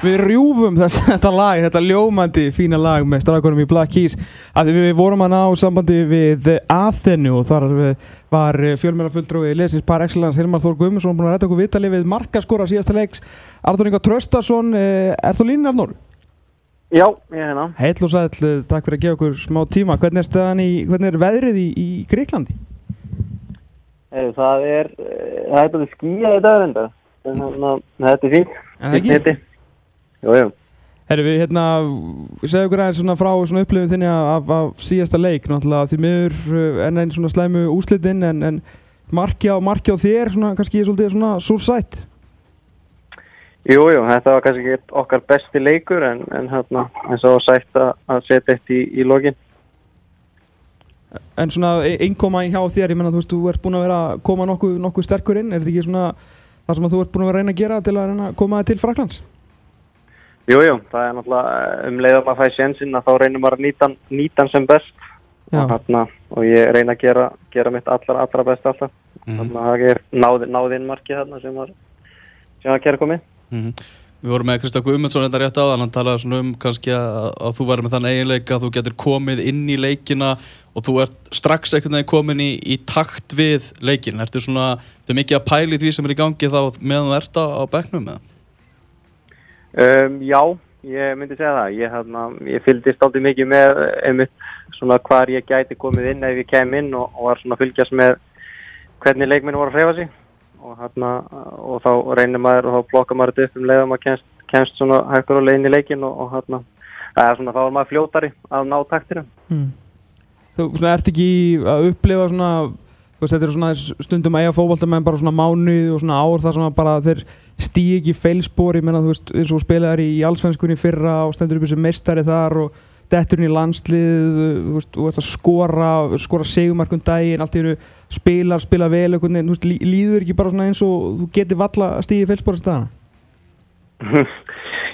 við rjúfum þess, þetta lag, þetta ljómandi fína lag með strafgórum í Black Keys. Að við vorum að ná sambandi við Athenu og þar var fjölmjöla fulltrúi lesins par excellence Hilmar Þór Guðmundsson búin að ræta okkur vitali við markaskóra síðasta leiks. Artur Inga Tröstarsson, eh, er þú línin Arnur? Já, ég er hérna. Heil og sæl, takk fyrir að gefa okkur smá tíma. Hvernig er, í, hvernig er veðrið í, í Greiklandi? Það er það er bara skíja í dag en þetta er fínt Jú, jú. Herru við hérna, segðu okkur aðeins svona frá svona upplifin þinni af, af síðasta leik náttúrulega því miður eh, enn einn svona slæmu úslitinn en, en markja á markja á þér svona kannski svolítið svona súrsætt Jú, jú, þetta var kannski ekki okkar besti leikur en, en hérna eins og sætt að, setja eitt í, í lokin En svona einkoma hjá þér, ég menna þú veist, þú ert búin að vera að koma nokkuð nokku sterkur inn, er þetta ekki svona það sem þú ert búin að vera að reyna að gera til að reyna að koma til Fraklands? Jújú, jú, það er náttúrulega um leiðum að fæði sénsinn að þá reynum maður að nýta, nýta hann sem best og, hana, og ég reyna að gera, gera mitt allra, allra best alltaf mm. þannig að það er náð, náðinn marki þarna sem var sem var að gera komið mm -hmm. Við vorum með Kristaf Guðmundsson þetta rétt á þannig að hann talaði um kannski að, að þú væri með þann eiginleika að þú getur komið inn í leikina og þú ert strax einhvern veginn komin í, í takt við leikin Ertu svona, þetta er mikið að pæli því sem er í gangi þá meðan þú ert á, á begnum með það? Um, já, ég myndi segja það. Ég, hérna, ég fylgdist aldrei mikið með einmitt svona hvar ég gæti komið inn ef ég kem inn og, og var svona að fylgjast með hvernig leikminn voru að hrefa sig og, hérna, og þá reynir maður og þá blokkar maður þetta upp um leið og maður kemst, kemst svona hægtur og leiðin í leikin og, og hérna, svona, þá er maður fljótari að ná taktirum. Mm. Þú svona, ert ekki að upplifa svona, veist, þetta er svona stundum eiga fókbalta með bara svona mánuð og svona ár þar sem bara þeir stýi ekki feilspor, ég menna þú veist eins og spilaðar í allsvenskunni fyrra og stendur upp þessi meistari þar og detturinn í landslið veist, og þetta skora skora segumarkun daginn, allt í hennu spilar, spila vel, eitthvað, þú veist, líður ekki bara svona eins og þú getur valla stýi feilspor að staðana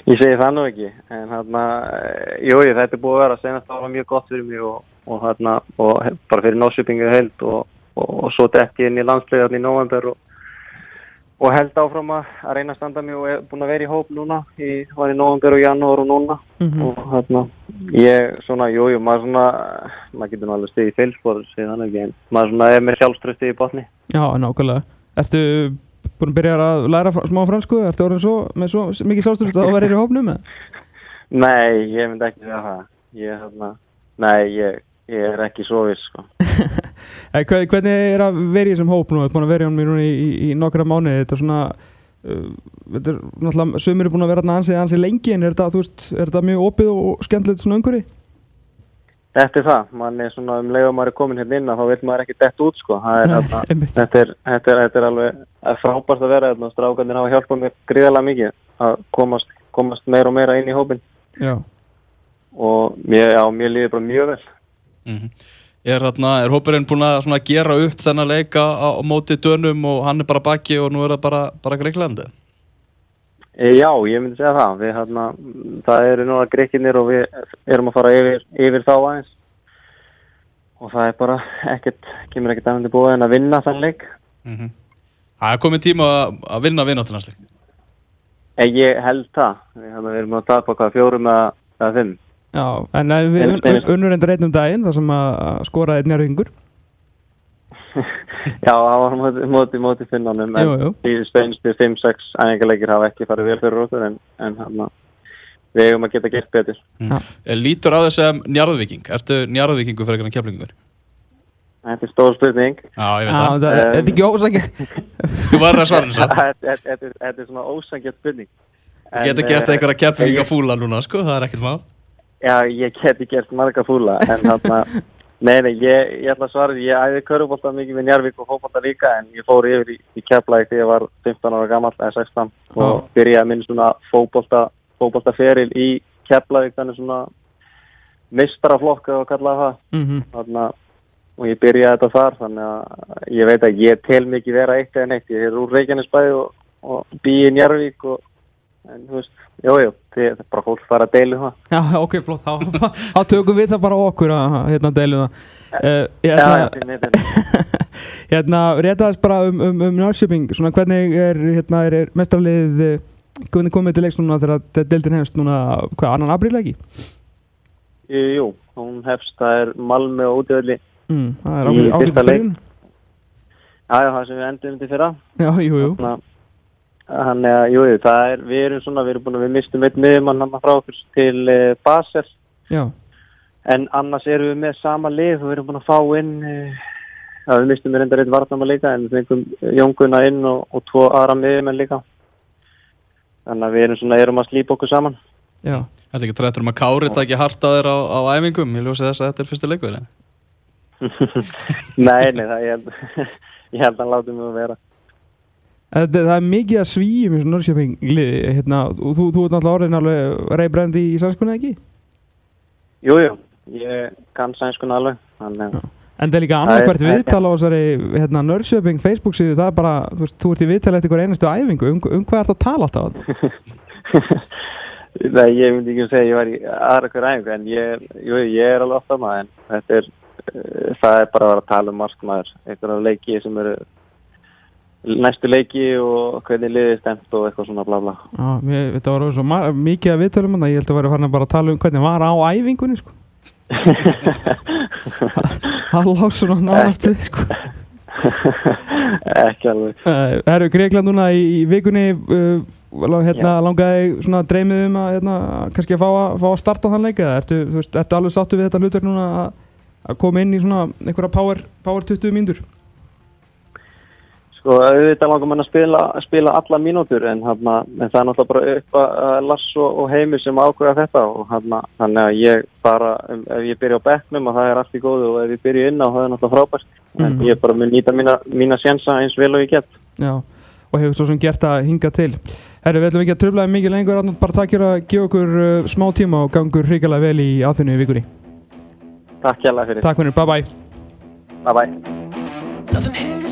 Ég segi það nú ekki en hérna, júi, þetta er búið að vera senast ára mjög gott fyrir mig og, og hérna, og bara fyrir nósupingu held og, og, og svo detti inn í landsliðarni í november og og held áfram að reyna að standa mig og er búin að vera í hóp núna. Í, var í november og janúar og núna. Mm -hmm. og hérna ég svona, jújú, jú, maður svona maður getur náttúrulega stegið í en maður svona er með sjálfströsti í botni. Já, nákvæmlega. Ertu búin að byrja að læra smá fransku? Ertu orðin svo, með svo mikið sjálfströsti að vera í hópnum? Nei, ég myndi ekki að það. Ég, hérna, nei, ég Ég er ekki svo viss sko. Hvernig er að vera í þessum hóp nú? Þú er búin að vera í hún í, í, í nokkra mánu Þetta er svona uh, Þetta er náttúrulega Sumir er búin að vera ansið ansið lengi En er þetta, veist, er þetta mjög opið og skemmtilegt svona umhverfi? Þetta er það. Man er svona um leið og maður er komin hérna inn Þá vil maður ekki dett út sko. Er, þetta, þetta, er, þetta, er, þetta er alveg frábært að vera hérna Strákandir hafa hjálpað mér gríðarlega mikið Að komast, komast meira og meira inn í hópin Já. Og mér, já, mér líður bara mjög vel Mm -hmm. Er, hérna, er hópurinn búin að gera upp þennan leika á, á móti dönum og hann er bara baki og nú er það bara, bara Greiklandi? E, já, ég myndi segja það. Við, hérna, það eru núna Greikinir og við erum að fara yfir, yfir þá aðeins og það er bara ekkert, kemur ekkert aðeins búið en að vinna þann leik. Mm -hmm. Það er komið tíma að vinna vinnáttunarleik? E, ég held það. Við, hérna, við erum að tapa hvað fjórum eða fimm. Já, en við unnur endur einnum daginn þar sem að skora einn njárvingur Já, það var móti, móti, móti finnanum en í steinstu 5-6 æfingarleikir hafa ekki farið vel fyrir okkur en, en hana, við hefum að geta gert betur. Mm. Lítur á þess að njárviking Ertu njárvikingu fyrir einhvern kemlingur? Þetta er stór spurning. Já, ég veit það. Þetta er ekki ósangið Þú var að svara þess að Þetta er svona ósangið spurning. Þú getur gert eitthvað kemlinga fúla núna, sko, það er ekkert mál Já, ég geti gert marga fúla en þarna, nei, nei, ég, ég ætla að svara því, ég æði körubólta mikið með Njarvík og fókbólta líka en ég fór yfir í, í keflæk þegar ég var 15 ára gammal, eða 16 og oh. byrjaði að minna svona fókbólta fókbólta feril í keflæk þannig svona mistraflokka og kallaði það mm -hmm. þarna, og ég byrjaði þetta þar þannig að ég veit að ég tel mikið vera eitt eða neitt, ég er úr Reykjanesbæði og, og býi í Njarvík og en þú veist, jújú, það er bara fólk fara að deilu það. Já, ok, flott, þá, þá tökum við það bara okkur að hérna deilu það. Uh, hérna, já, já, hérna, rétt aðeins bara um, um, um Norrköping, svona hvernig er, hérna, er, er mestrarlið hvernig komið til leiks núna þegar de- deildin hefst núna, hvað, annan apríl ekki? Jú, hún hefst, það er Malmö og útöðli. Mm, það er leik. byrjun. Já, já, það sem við endum til fyrra. Já, jú, jú. Þannig að, jú, jú, það er, við erum svona, við erum búin að við mistum einn miðjumann hann frá okkur til uh, Basel. Já, En annars erum við með sama lið og við erum búin að fá inn, uh, já, við mistum við reyndar einn varnama líka en við fengum Jónguna inn og, og tvo aðra miðjumenn líka. Þannig að við erum svona, erum að slípa okkur saman. já. Þetta er ekki trættur um að Kári taki hart á þér á, á æfingum Ég ljósi þess að þetta er fyrsti leikur eða? nei, nei, það, ég held, ég held að hann láti mig að vera. Það, það er mikið að svíjum í Norrköping liði, hérna, og þú, þú ert náttúrulega orðin alveg reybrandi í sænskunni ekki? Jú, jú, ég kann sænskuna alveg, þannig En það er líka Það annarkvært það er- viðtal á þessari hérna, Norrköping Facebook síðu, það er bara, þú veist, þú ert í viðtal eftir hver einustu æfingu, um, um hvað ert að tala alltaf? Nei, ég myndi ekki að segja ég var í aðra hver æfingu en ég, jú, ég er alveg ofta maður en þetta er, uh, það er bara að vera að tala um markmaður, einhverja leiki sem eru næstu leiki og hvernig liðið stemt og eitthvað svona bla bla. Já, mér, þetta var svo mikið að viðtalum hann, ég held að vera farin að bara tala um hvernig var á æfingunni, sko. Það lág svona nánast við, sko. ekki alveg. Uh, Herru, Greikland núna í, í vikunni uh, hérna, langaði svona dreymið um að hérna, kannski að fá, að fá að starta þann leik eða ertu, ertu alveg sáttu við þetta hlutverk núna að, að koma inn í svona einhverja power, power 20 mínútur Sko, auðvitað langar mann að spila, spila alla mínútur en, hana, en það er náttúrulega bara upp að Lars og, og Heimir sem ákveða þetta og hana, þannig að ég bara, um, ef ég byrja á bekknum og það er allt í góðu og ef ég byrja inn á það er náttúrulega frábært en Mhm. ég bara mun nýta mína, mína sjensa eins vel og ég get. Já, og hefur svo sem gert að hinga til Herru, við ætlum ekki að tröflaði mikið lengur Arnold, bara takk fyrir að gefa okkur uh, smá tíma og gangur hrikalega vel í áþunni í vikunni Takk hjá fyrir. Takk fyrir, bye bye Bye bye.